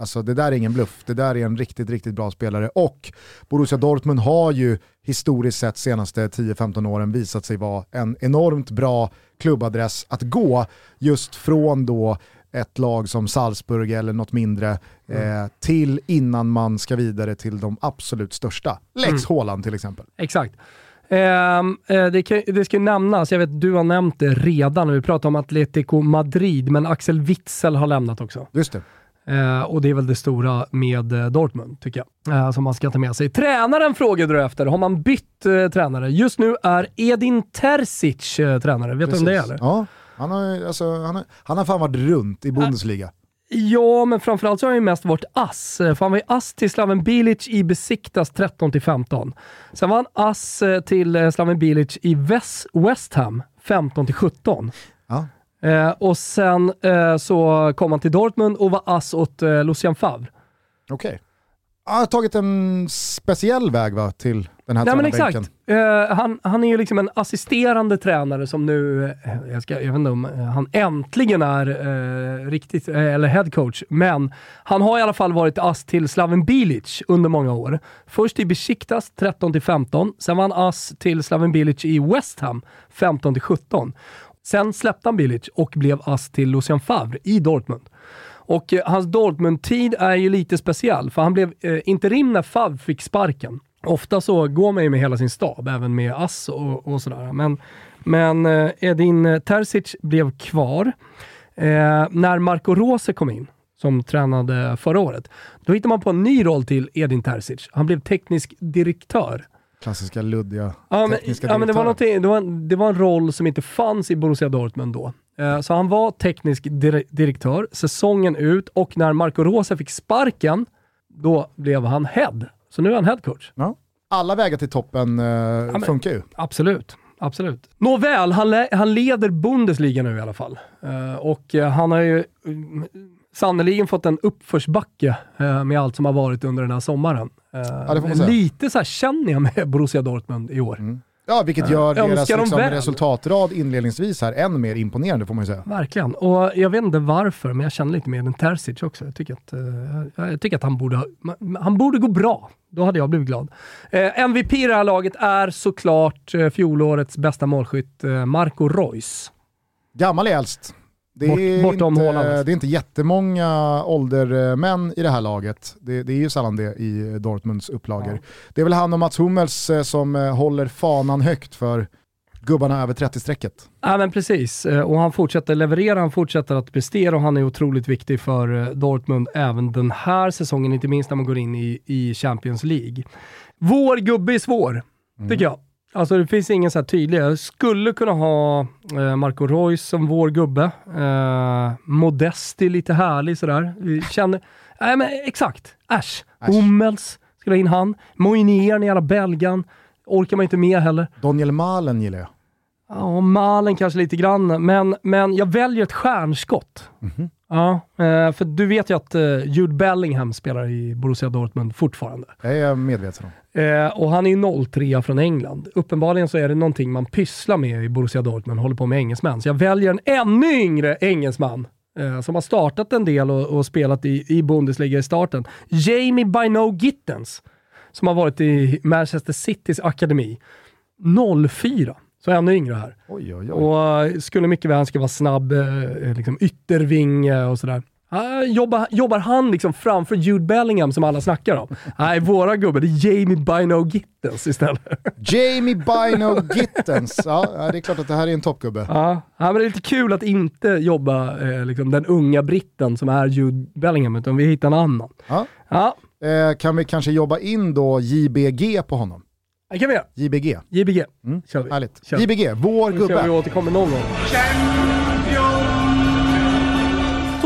alltså det där är ingen bluff. Det där är en riktigt, riktigt bra spelare. Och Borussia Dortmund har ju historiskt sett senaste 10-15 åren visat sig vara en enormt bra klubbadress att gå just från då ett lag som Salzburg eller något mindre eh, till innan man ska vidare till de absolut största. Lex Mm. Haaland till exempel. Exakt. Ehm, eh, det, kan, det ska ju nämnas, jag vet du har nämnt det redan när vi pratar om Atletico Madrid, men Axel Witzel har lämnat också. Just det. Eh, och det är väl det stora med eh, Dortmund, tycker jag. Eh, som man ska ta med sig. Tränaren frågade du efter. Har man bytt tränare? Just nu är Edin Terzic tränare. Vet du om det är eller? Ja, han har, alltså, han, har, han har fan varit runt i Bundesliga. Ja, men framförallt så har han ju mest varit ass. Eh, För han var ju ass till Slaven Bilic i Besiktas 13-15. Sen var han ass eh, till eh, Slaven Bilic i West, West Ham 15-17. Ja. Eh, och sen eh, så kom han till Dortmund och var ass åt eh, Lucien Favre. Okej. Han har tagit en speciell väg va, till den här Nej men exakt. Eh, han, han är ju liksom en assisterande tränare som nu, eh, jag, ska, jag vet inte om eh, han äntligen är eh, riktigt, eh, eller head coach, men han har i alla fall varit ass till Slaven Bilic under många år. Först i Besiktas 13-15, sen var han ass till Slaven Bilic i West Ham 15-17. Sen släppte han Bilic och blev ass till Lucien Favre i Dortmund. Och hans Dortmund-tid är ju lite speciell, för han blev interim när Favre fick sparken. Ofta så går man ju med hela sin stab, även med Ass och, och sådär. Men, men eh, Edin Terzic blev kvar. Eh, när Marco Rose kom in, som tränade förra året, då hittade man på en ny roll till Edin Terzic. Han blev teknisk direktör. Klassiska luddiga Ja, men, tekniska ja, men det, var det, var en, det var en roll som inte fanns i Borussia Dortmund då. Eh, så han var teknisk dir direktör säsongen ut och när Marco Rosa fick sparken, då blev han head. Så nu är han headcoach. Ja. Alla vägar till toppen eh, ja, funkar ju. Absolut. Absolut. Nåväl, han, le han leder Bundesliga nu i alla fall. Uh, och uh, han har ju uh, sannerligen fått en uppförsbacke med allt som har varit under den här sommaren. Ja, lite så känner jag med Borussia Dortmund i år. Mm. Ja, vilket gör äh, deras liksom, resultatrad inledningsvis här än mer imponerande får man ju säga. Verkligen, och jag vet inte varför, men jag känner lite med en Terzic också. Jag tycker att, uh, jag tycker att han, borde, han borde gå bra. Då hade jag blivit glad. Uh, MVP i det här laget är såklart uh, fjolårets bästa målskytt, Marco Reus. Gammal är äldst. Det är, Bort, inte, det är inte jättemånga åldermän i det här laget. Det, det är ju sällan det i Dortmunds upplagor. Ja. Det är väl han och Mats Hummels eh, som eh, håller fanan högt för gubbarna över 30-strecket. Ja men precis, eh, och han fortsätter leverera, han fortsätter att prestera och han är otroligt viktig för Dortmund även den här säsongen, inte minst när man går in i, i Champions League. Vår gubbe är svår, mm. tycker jag. Alltså det finns ingen så här tydlig. Jag skulle kunna ha eh, Marco Reus som vår gubbe. Eh, Modesti lite härlig sådär. Vi känner, nej men exakt. Äsch. Hummels, skulle ha in han. Moinier, jävla belgan. Orkar man inte med heller. Daniel Malen gillar jag. Ja, Malen kanske lite grann, men, men jag väljer ett stjärnskott. Mm -hmm. Ja, eh, för du vet ju att eh, Jude Bellingham spelar i Borussia Dortmund fortfarande. Det är jag medveten om. Eh, och han är ju 03 från England. Uppenbarligen så är det någonting man pysslar med i Borussia Dortmund, håller på med engelsmän. Så jag väljer en ännu yngre engelsman som har startat en del och, och spelat i, i Bundesliga i starten. Jamie Bino Gittens, som har varit i Manchester Citys akademi. 04. Så ännu yngre här. Oj, oj, oj. Och eh, skulle mycket väl ska vara snabb, eh, liksom yttervinge och sådär. Uh, jobbar, jobbar han liksom framför Jude Bellingham som alla snackar om? Nej, våra gubbar, det är Jamie Bino Gittens istället. Jamie Bino Gittens, ja det är klart att det här är en toppgubbe. Ja, men det är lite kul att inte jobba eh, liksom, den unga britten som är Jude Bellingham, utan vi hittar en annan. Ja. ja. Eh, kan vi kanske jobba in då JBG på honom? Det kan vi göra. JBG. JBG. Mm. Kör vi. Härligt. Kör. JBG, vår gubbe. Vi återkommer någon gång.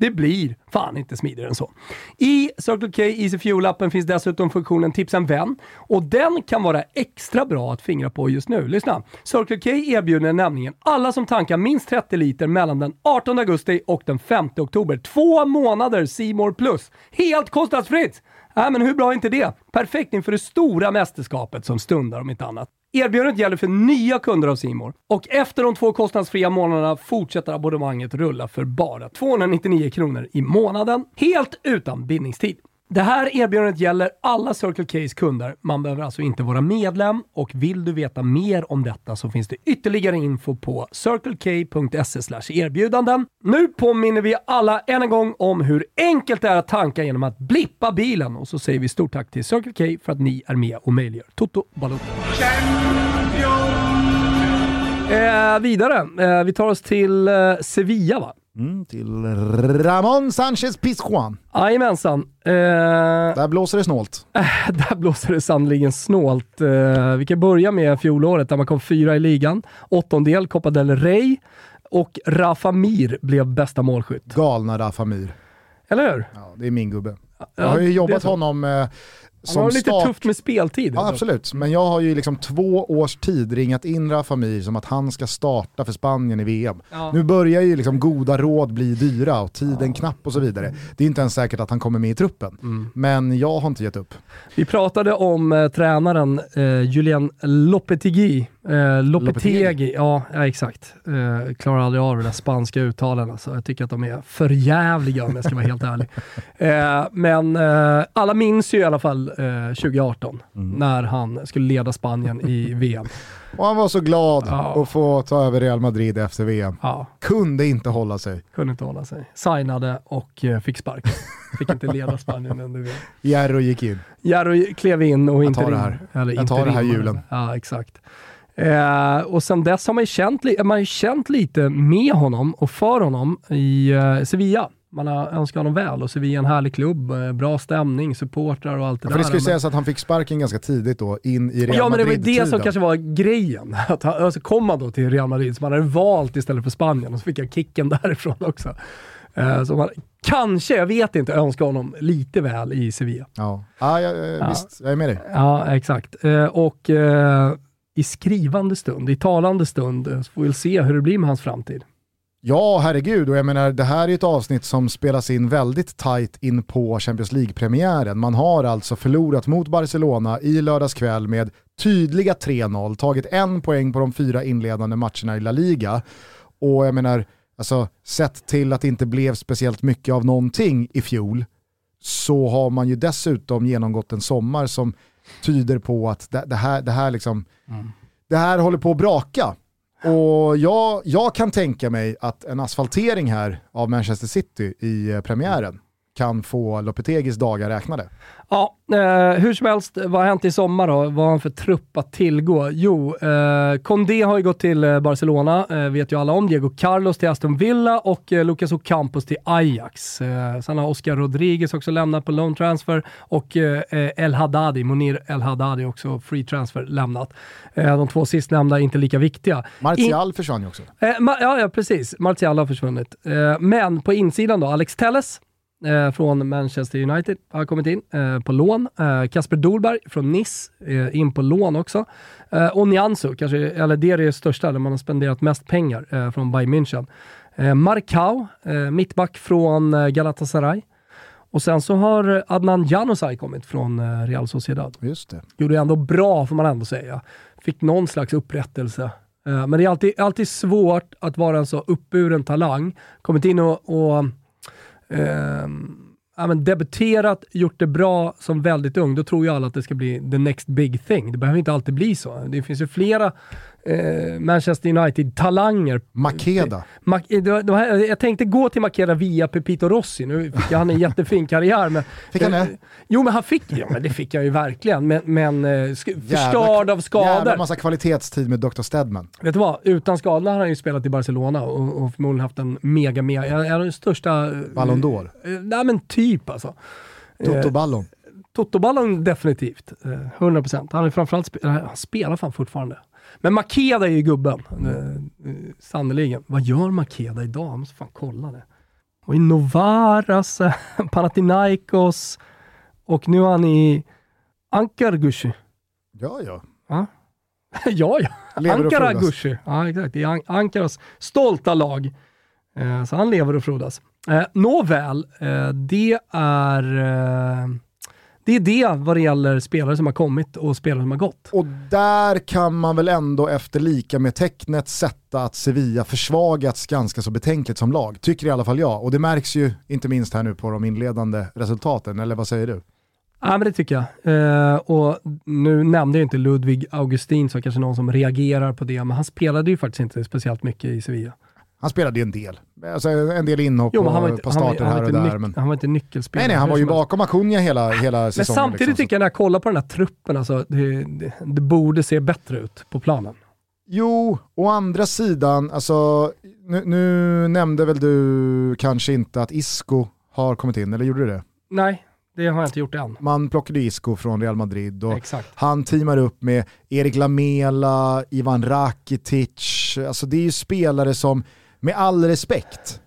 Det blir fan inte smidigare än så. I Circle K Easy Fuel-appen finns dessutom funktionen Tipsa en vän och den kan vara extra bra att fingra på just nu. Lyssna! Circle K erbjuder nämligen alla som tankar minst 30 liter mellan den 18 augusti och den 5 oktober två månader Simor Plus helt kostnadsfritt! Äh, men hur bra är inte det? Perfekt inför det stora mästerskapet som stundar om inte annat. Erbjudandet gäller för nya kunder av Simor och efter de två kostnadsfria månaderna fortsätter abonnemanget rulla för bara 299 kronor i månaden, helt utan bindningstid. Det här erbjudandet gäller alla Circle K's kunder. Man behöver alltså inte vara medlem och vill du veta mer om detta så finns det ytterligare info på circlek.se erbjudanden. Nu påminner vi alla än en gång om hur enkelt det är att tanka genom att blippa bilen och så säger vi stort tack till Circle K för att ni är med och möjliggör Toto Balotto. Eh, vidare, eh, vi tar oss till eh, Sevilla va? Mm, till Ramon Sanchez Pizjuan. Jajamensan. Eh, där blåser det snålt. Eh, där blåser det sannerligen snålt. Eh, vi kan börja med fjolåret där man kom fyra i ligan. Åttondel Copa del Rey och Rafa Mir blev bästa målskytt. Galna Rafa Mir. Eller hur? Ja, det är min gubbe. Jag har ju jobbat honom eh, han har lite start... tufft med speltid. Ja, absolut, men jag har ju liksom två års tid ringat in Rafa Mir som att han ska starta för Spanien i VM. Ja. Nu börjar ju liksom goda råd bli dyra och tiden ja. knapp och så vidare. Det är inte ens säkert att han kommer med i truppen, mm. men jag har inte gett upp. Vi pratade om eh, tränaren eh, Julian Lopetegui Eh, Lopetegi, ja, ja exakt. Eh, klarar aldrig av de där spanska uttalen. Alltså. Jag tycker att de är för jävliga om jag ska vara helt ärlig. Eh, men eh, alla minns ju i alla fall Real eh, 2018 mm. när han skulle leda Spanien i VM. Och han var så glad ja. att få ta över Real Madrid efter VM. Ja. Kunde inte hålla sig. Kunde inte hålla sig. Signade och eh, fick sparken. Fick inte leda Spanien under VM. Jarro gick in. Jarro klev in och inte Jag tar det här, eller jag tar det här julen. Ja, exakt. Eh, och sen dess har man ju känt, man ju känt lite med honom och för honom i eh, Sevilla. Man har önskat honom väl och Sevilla är en härlig klubb, eh, bra stämning, supportrar och allt det ja, där. För det ska ju sägas att han fick sparken ganska tidigt då, in i Real Ja men det var det som kanske var grejen. Att han, alltså kom han då till Real Madrid som han hade valt istället för Spanien och så fick jag kicken därifrån också. Uh, så man kanske, jag vet inte, önskar honom lite väl i Sevilla. Ja, ah, ja, ja, visst, jag är med dig. Ja, exakt. Uh, och i skrivande stund, i talande stund, eh, så får vi se hur det blir med hans framtid. Ja, herregud. Och jag menar, det här är ett avsnitt som spelas in väldigt tight in på Champions League-premiären. Man har alltså förlorat mot Barcelona i lördags kväll med tydliga 3-0, tagit en poäng på de fyra inledande matcherna i La Liga. Och jag menar, alltså, sett till att det inte blev speciellt mycket av någonting i fjol, så har man ju dessutom genomgått en sommar som tyder på att det, det här, det, här liksom, mm. det här håller på att braka. Och jag, jag kan tänka mig att en asfaltering här av Manchester City i eh, premiären kan få Lopetegis dagar räknade. Ja, eh, hur som helst, vad har hänt i sommar då? Vad har han för trupp att tillgå? Jo, eh, Condé har ju gått till eh, Barcelona, eh, vet ju alla om. Diego Carlos till Aston Villa och eh, Lucas Ocampos till Ajax. Eh, sen har Oscar Rodriguez också lämnat på loan transfer och eh, El Haddadi, Monir El Haddadi också free transfer lämnat. de två sistnämnda är inte lika viktiga. Martial In försvann ju också. ja, ja, precis. Martial har försvunnit. men på insidan då, Alex Telles eh, från Manchester United har kommit in eh, på lån. Eh, Kasper Dolberg från Nice eh, in på lån också. Eh, och Nianzu, kanske, eller det är det största, där man har spenderat mest pengar eh, från Bayern München. Eh, Markau, mittback från Galatasaray. Och sen så har Adnan Januzaj kommit från Real Sociedad. Just det. Gjorde ändå bra, får man ändå säga. Fick någon slags upprättelse. Men det är alltid, alltid svårt att vara en så uppburen talang. Kommit in och, och eh, ja, men debuterat, gjort det bra som väldigt ung, då tror ju alla att det ska bli the next big thing. Det behöver inte alltid bli så. Det finns ju flera eh, Manchester United-talanger. Makeda. Ma jag tänkte gå till Makeda via Pepito Rossi. Nu fick han en jättefin karriär. Men, fick han det? Jo, men han fick ja, men det fick jag ju verkligen. Men, men eh, förstörd av skador. Jävla massa kvalitetstid med Dr. Stedman. Vet du vad? Utan skador har han ju spelat i Barcelona och, och förmodligen haft en mega, mega, en av de största... Ballon d'Or? Eh, nej men typ alltså. Toto Ballon? Eh, Toto Ballon definitivt. 100%. Han, är framförallt, han spelar fan fortfarande. Men Makeda är ju gubben, eh, sannerligen. Vad gör Makeda idag? Jag måste fan kolla det. Och i Novaras, Panathinaikos och nu är han i Ankargushi. Ja, ja. Ja, ja. ja. Ankara Gushi. Ja, exakt. I An Ankaras stolta lag. Eh, så han lever och frodas. Eh, nåväl, eh, det är eh, det är det vad det gäller spelare som har kommit och spelare som har gått. Och där kan man väl ändå efter lika med tecknet sätta att Sevilla försvagats ganska så betänkligt som lag. Tycker i alla fall jag. Och det märks ju inte minst här nu på de inledande resultaten, eller vad säger du? Ja, men det tycker jag. Eh, och nu nämnde jag inte Ludvig Augustin, så kanske någon som reagerar på det, men han spelade ju faktiskt inte speciellt mycket i Sevilla. Han spelade ju en del. Alltså en del inhopp jo, på, inte, på starter här och där. Men... Han var inte nyckelspelare. Nej, nej, han var ju bakom Acuna hela, hela säsongen. Men samtidigt liksom. tycker jag när jag kollar på den här truppen, alltså, det, det, det, borde se bättre ut på planen. Jo, å andra sidan, alltså, nu, nu nämnde väl du kanske inte att Isco har kommit in, eller gjorde du det? Nej, det har jag inte gjort än. Man plockade Isco från Real Madrid och Exakt. han teamar upp med Erik Lamela, Ivan Rakitic. Alltså det är ju spelare som med all respekt,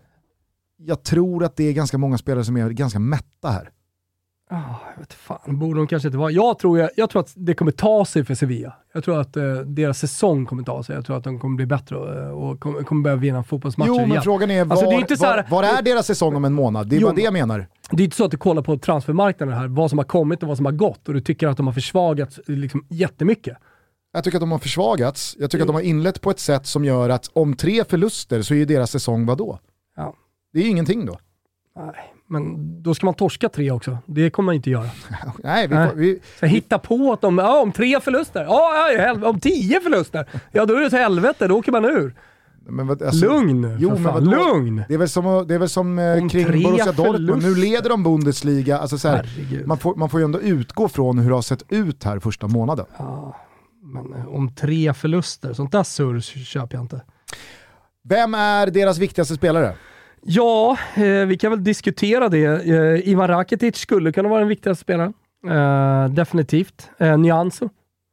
jag tror att det är ganska många spelare som är ganska mätta här. Oh, jag vet fan, borde de kanske inte vara. Jag tror, jag, jag tror att det kommer ta sig för Sevilla. Jag tror att eh, deras säsong kommer ta sig. Jag tror att de kommer bli bättre och, och kommer, kommer börja vinna fotbollsmatcher Jo, men igen. frågan är, var, alltså, är var, här, var, är deras säsong om en månad? Det är jo, bara det jag menar. Det är inte så att du kollar på transfermarknaden här, vad som har kommit och vad som har gått och du tycker att de har försvagats liksom, jättemycket. Jag tycker att de har försvagats. Jag tycker jo. att de har inlett på ett sätt som gör att om tre förluster så är deras säsong vad då? Ja. Det är ju ingenting då. Nej, Men då ska man torska tre också. Det kommer man inte göra. Nej, vi, får, vi, Så hitta på att de, ja, om tre förluster, ja, ja, om tio förluster, ja då är det ett helvete, då åker man ur. men vad- alltså, Lugn jo, men vadå? Lugn! Det är väl som, det är väl som eh, kring Borussia Dortmund, nu leder de Bundesliga. Alltså, så här, man, får, man får ju ändå utgå från hur det har sett ut här första månaden. Ja, men eh, om tre förluster, sånt där surr köper jag inte. Vem är deras viktigaste spelare? Ja, eh, vi kan väl diskutera det. Eh, Ivan Rakitic skulle kunna vara den viktigaste spelaren. Eh, definitivt. Eh, Nyanso,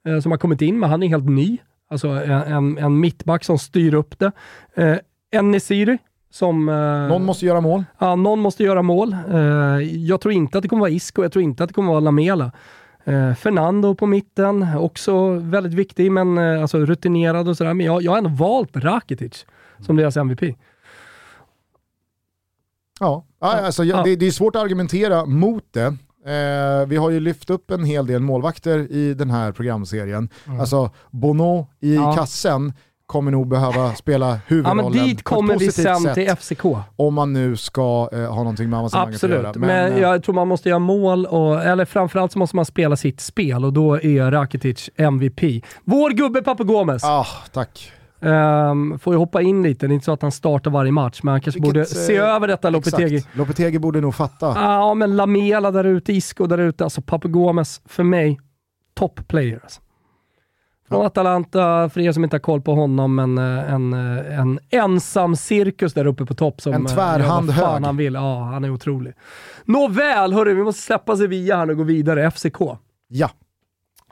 eh, som har kommit in, men han är helt ny. Alltså en, en, en mittback som styr upp det. Eh, Enesiri, som... Eh, Någon måste göra mål. Ja, någon måste göra mål. Eh, jag tror inte att det kommer vara Isco, jag tror inte att det kommer vara Lamela. Eh, Fernando på mitten, också väldigt viktig, men eh, alltså rutinerad och sådär. Men jag, jag har ändå valt Rakitic som deras MVP. Ja, alltså, Ja. Det, det är svårt att argumentera mot det. Eh, vi har ju lyft upp en hel del målvakter i den här programserien. Alltså Bono i Mm. Ja. kassen kommer nog behöva spela Ja, huvudrollen men dit på ett kommer vi sen sätt till FCK. om man nu ska eh, ha någonting med avancemanger att göra. Absolut, men, eh, jag tror man måste göra mål, och, eller framförallt så måste man spela sitt spel och då är Rakitic MVP. Vår gubbe Papu Gomes ah, tack. ehm, får ju hoppa in lite, det är inte så att han startar varje match, men han kanske Vilket, borde eh, se över detta Lopetegi. Exakt. Lopetegi borde nog fatta. Ja, men Lamela där ute, Isco där ute, alltså Papu Gomes, för mig, top player. Alltså. Från Atalanta, för er som inte har koll på honom, men eh, en, eh, en ensam cirkus där uppe på topp som En eh, tvärhand gör vad fan hög. han vill. Ja, han är otrolig. Nåväl, hörru, vi måste släppa Sevilla här och gå vidare. FCK. Ja,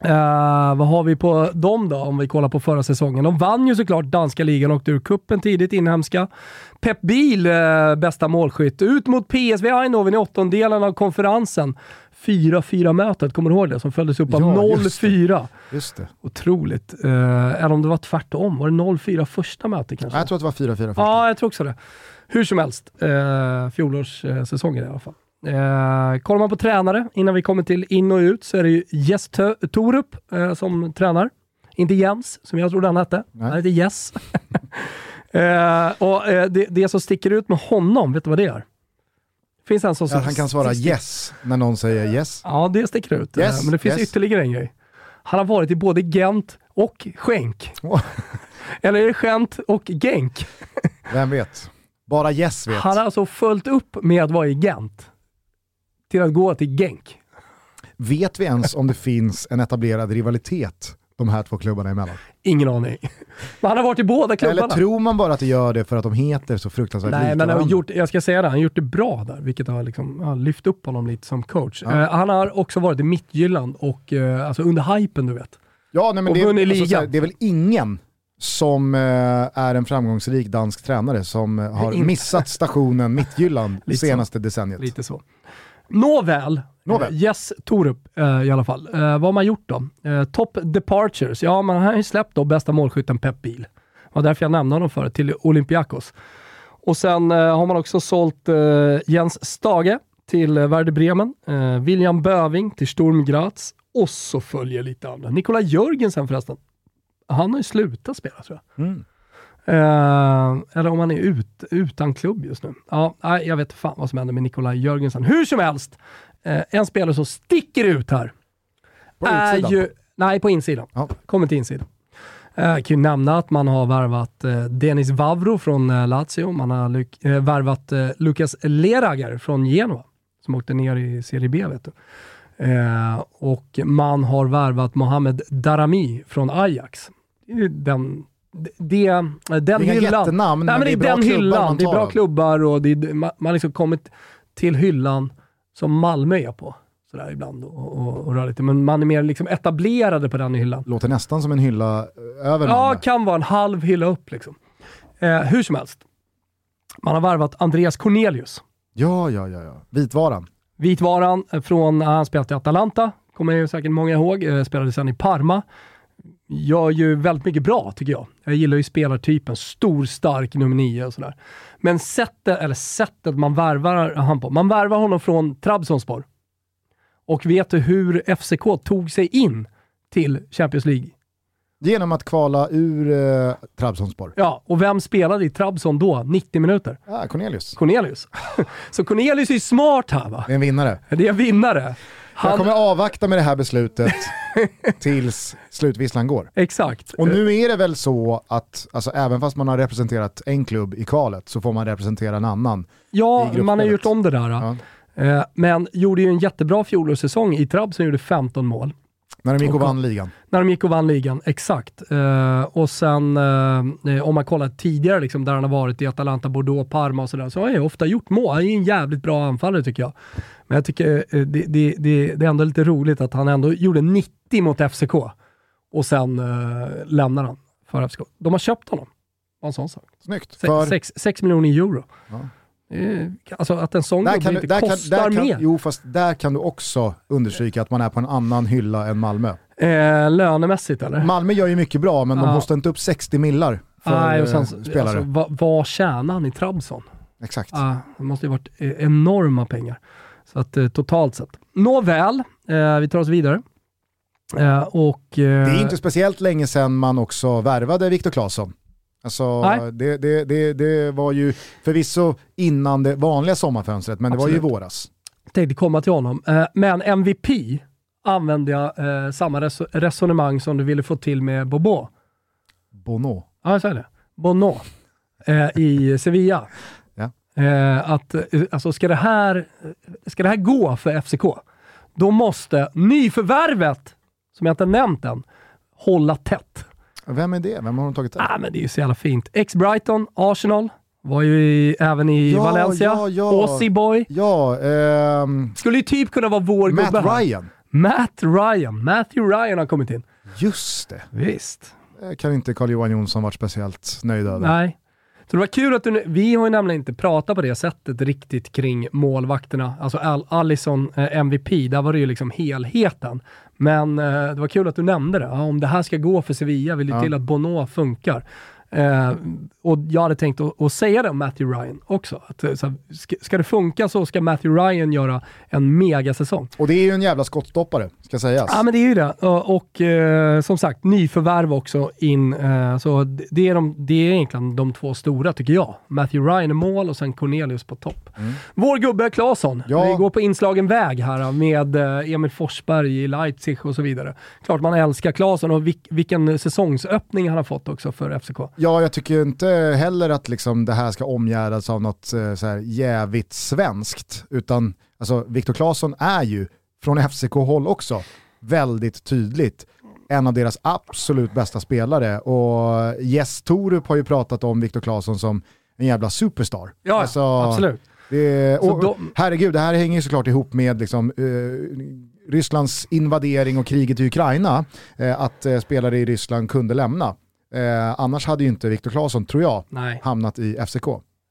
Eh, vad har vi på dem då, om vi kollar på förra säsongen? De vann ju såklart danska ligan och åkte ur kuppen tidigt, inhemska. Pep Biel, eh, bästa målskytt. Ut mot PSV Eindhoven i åttondelen av konferensen. 4-4 mötet, kommer du ihåg det? Som följdes upp av Ja, just det. 0-4. just det. Otroligt. Eh, eller om det var tvärtom. Var det 0-4 första mötet kanske? Jag tror att det var 4-4 första. Ja, jag tror också det. Hur som helst, eh, fjolårssäsongen i alla fall. Eh, kollar man på tränare, innan vi kommer till in och ut, så är det ju Jess Tö- Torup eh, som tränar. Inte Jens, som jag trodde han hette. Nej. Han heter Jess. eh, och eh, det, det som sticker ut med honom, vet du vad det är? Finns en som Ja, han kan svara yes när någon säger yes. Ja, det sticker ut. Yes, Eh, Men det finns yes. ytterligare en grej. Han har varit i både Gent och Schenk. Åh. Eller är det Gent och Genk? Vem vet? Bara yes vet. Han har alltså följt upp med att vara i Gent till att gå till Genk. Vet vi ens om det finns en etablerad rivalitet de här två klubbarna emellan? Ingen aning. Men han har varit i båda klubbarna. Eller tror man bara att det gör det för att de heter så fruktansvärt Nej, men han har gjort, jag ska säga det, han har gjort det bra där, vilket har liksom, har lyft upp honom lite som coach. Ja. Eh, han har också varit i Midtjylland och uh, alltså under hypen du vet. Ja, nej, men och det, är- vunnit alltså, här, ligan. det är väl ingen som eh, är en framgångsrik dansk tränare som eh, har missat stationen Midtjylland det Lite så. senaste decenniet. Lite så. Nåväl, Nåväl. Eh, Yes Torup eh, i alla fall. Eh, vad har man gjort då? Eh, top Departures, ja man har ju släppt då bästa målskytten Pep Biel. Det var därför jag nämnde honom förut, till Olympiakos. Och sen eh, har man också sålt eh, Jens Stage till eh, Werder Bremen, William Böving till Sturm Graz och så följer lite andra. Nikola Jörgensen förresten. Han har ju slutat spela tror jag. Mm. Eh, eller om han är ut, utan klubb just nu. Ja, nej, jag vet fan vad som händer med Nikolaj Jörgensen. Hur som helst, eh, en spelare som sticker ut här På är utsidan. ju... Nej, på insidan. Ja. Kommer till insidan. Eh, Jag kan ju nämna att man har värvat eh, Denis Vavro från Lazio. Man har värvat Lukas Lerager från Genoa, som åkte ner i Serie B. Vet du. Och man har värvat Mohamed Darami från Ajax. Det är Den, det, den Det är hyllan. jättenamn, Nej, men det är, bra den klubbar hyllan. Det är bra klubbar och det är, man man har liksom kommit till hyllan som Malmö är på. Sådär ibland och, och, och rör lite. Men man är mer liksom etablerade på den hyllan. Låter nästan som en hylla eh, över Ja, kan vara en halv hylla upp liksom. Eh, hur som helst. Man har värvat Andreas Cornelius. Ja, ja, ja, ja. Vitvaran. Vitvaran eh, från, han spelat i Atalanta, kommer ju säkert många ihåg. Eh, spelade sen i Parma. Gör ju väldigt mycket bra tycker jag. Jag gillar ju spelartypen, stor, stark, nummer nio och sådär. Men sättet, eller sättet man värvar han på. Man värvar honom från Trabzonspor. Och vet du hur FCK tog sig in till Champions League? Genom att kvala ur eh, Trabzonspor. Ja, och vem spelade i Trabzon då? 90 minuter? Ah, Cornelius. Cornelius. Så Cornelius är smart här va? Det är en vinnare. Det är en vinnare. Han... Jag kommer avvakta med det här beslutet tills slutvisslan går. Exakt. Och nu är det väl så att alltså, även fast man har representerat en klubb i kvalet så får man representera en annan Ja, man har gjort om det där. Ja. Eh, men gjorde ju en jättebra fjolårssäsong i Trabzon, gjorde 15 mål. När de gick och, vann ligan. När de gick och vann ligan, exakt. Uh, och sen uh, om man kollar tidigare liksom, där han har varit i Atalanta, Bordeaux, Parma och sådär, så har han ju ofta gjort mål. Han är en jävligt bra anfallare tycker jag. Men jag tycker uh, det, det, det, det, är ändå lite roligt att han ändå gjorde 90 mot FCK och sen lämnar han för FCK. De har köpt honom. En sån sak. Snyggt. 6 miljoner euro. Ja. Alltså att en sån gubbe inte där kostar kan, där mer. jo, fast där kan du också understryka att man är på en annan hylla än Malmö. Eh, lönemässigt eller? Malmö gör ju mycket bra, men ja. de hostar inte upp 60 millar för Nej, och sen, eh, spelare. Alltså, vad, vad tjänar han i Trabzon? Exakt. Ah, det måste ju varit e- enorma pengar. Så att eh, totalt sett. Nåväl, eh, vi tar oss vidare. Eh, och, det är inte speciellt länge sedan man också värvade Viktor Claesson. Alltså, det, det, det, det, var ju förvisso innan det vanliga sommarfönstret, men Absolut. det var ju våras. Jag tänkte komma till honom. Eh, men MVP använde jag eh, samma resonemang som du ville få till med Bobo. Bono? Ja, jag säger det. Bono eh, i Sevilla. Ja. att, alltså, ska, det här, ska det här gå för FCK, då måste nyförvärvet, som jag inte nämnt än, hålla tätt. Vem är det? Vem har de tagit där? Ah, men det är ju så jävla fint. Ex-Brighton, Arsenal, var ju i, även i ja, Valencia. Ja, ja. Aussie boy. Ja, ehm, Skulle ju typ kunna vara vår Matt gubbe Matt Ryan. Matt Ryan. Matthew Ryan har kommit in. Just det. Visst. Det kan inte Carl-Johan Jonsson varit speciellt nöjd över. Nej. Så det var kul att du, vi har ju nämligen inte pratat på det sättet riktigt kring målvakterna. Alltså Al Allison eh, MVP, där var det ju liksom helheten. Men eh, det var kul att du nämnde det. Ja, om det här ska gå för Sevilla vill det ja. till att Bono funkar. Eh, och jag hade tänkt att, att, säga det om Matthew Ryan också. Att, eh, så, ska, ska, det funka så ska Matthew Ryan göra en megasäsong. Och det är ju en jävla skottstoppare, ska sägas. Ja men det är ju det. Och, och eh, som sagt, nyförvärv också in. Eh, så det är, de, det är egentligen de två stora tycker jag. Matthew Ryan i mål och sen Cornelius på topp. Mm. Vår gubbe Claesson. Ja. Vi går på inslagen väg här med eh, Emil Forsberg i Leipzig och så vidare. Klart man älskar Claesson och vilk, vilken säsongsöppning han har fått också för FCK. Ja, jag tycker inte heller att liksom det här ska omgärdas av något eh, så här jävigt svenskt. Utan alltså, Viktor Claesson är ju, från FCK-håll också, väldigt tydligt en av deras absolut bästa spelare. Och Jess Torup har ju pratat om Viktor Claesson som en jävla superstar. Ja, alltså, absolut. Det, och, de... Herregud, det här hänger ju såklart ihop med liksom, eh, Rysslands invadering och kriget i Ukraina. Eh, att eh, spelare i Ryssland kunde lämna. Eh, annars hade ju inte Viktor Claesson, tror jag, Nej. hamnat i FCK.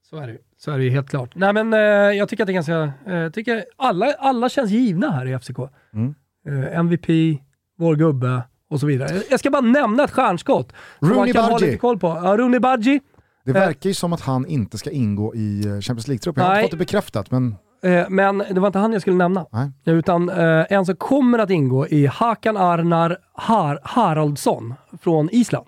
Så är det Så är det ju helt klart. Nej men eh, jag tycker att det är ganska, eh, tycker alla, alla känns givna här i FCK. Mm. Eh, MVP, vår gubbe och så vidare. Jag ska bara nämna ett stjärnskott. Rooney Badji. koll på. Ja, Rooney Badji. Det verkar ju som att han inte ska ingå i eh, Champions League-truppen. Jag har inte fått det bekräftat, men... Eh, men det var inte han jag skulle nämna. Nej. Utan eh, en som kommer att ingå i Hakan Arnar Har Haraldsson från Island.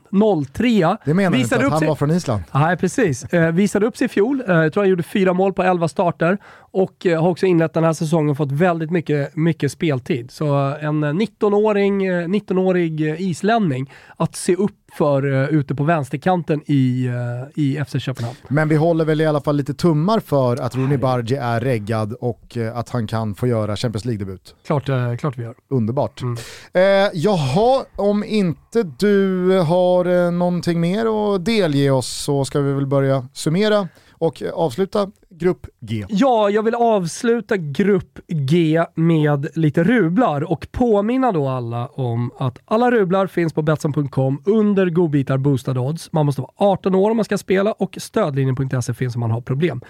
03. Det menar du inte att han sig... var från Island? Nej, precis. Eh, visade upp sig i fjol. Eh, jag tror han gjorde fyra mål på 11 starter och eh, har också inlett den här säsongen och fått väldigt mycket, mycket speltid. Så en 19-åring, 19-årig islänning att se upp för uh, ute på vänsterkanten i, i FC Köpenhamn. Men vi håller väl i alla fall lite tummar för att Rooney Bargi är reggad och att han kan få göra Champions League-debut. Klart, klart vi gör. Underbart. Mm. Eh, jaha, om inte du har eh, någonting mer att delge oss så ska vi väl börja summera och avsluta Grupp G. Ja, jag vill avsluta Grupp G med lite rublar och påminna då alla om att alla rublar finns på Betsson.com under godbitar boostade odds. Man måste vara 18 år om man ska spela och stödlinjen.se finns om man har problem.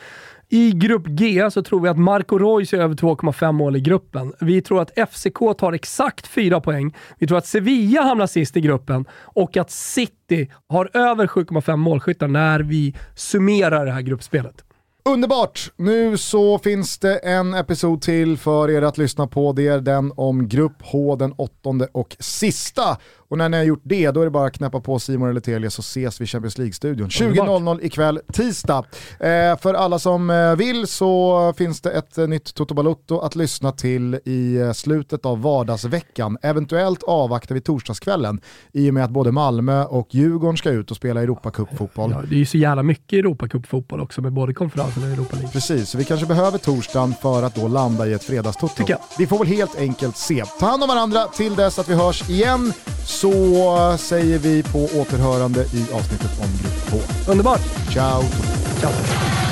I grupp G så tror vi att Marco Reus är över 2,5 mål i gruppen. Vi tror att FCK tar exakt 4 poäng. Vi tror att Sevilla hamnar sist i gruppen och att City har över 7,5 målskyttar när vi summerar det här gruppspelet. Underbart! Nu så finns det en episod till för er att lyssna på. Det är den om Grupp H, den åttonde och sista. Och när ni har gjort det, då är det bara att knäppa på Simon eller Telia så ses vi i Champions League-studion. 20.00 ikväll, tisdag. Eh, för alla som eh, vill så finns det ett eh, nytt Toto Balotto att lyssna till i eh, slutet av vardagsveckan. Eventuellt avvaktar vi torsdagskvällen i och med att både Malmö och Djurgården ska ut och spela Europacup-fotboll. Ja, det är ju så jävla mycket Europacup-fotboll också med både konferensen och Europa League. Precis, så vi kanske behöver torsdagen för att då landa i ett fredagstoto. Vi får väl helt enkelt se. Ta hand om varandra till dess att vi hörs igen så säger vi på återhörande i avsnittet om Grupp H. Underbart! Ciao! Ciao.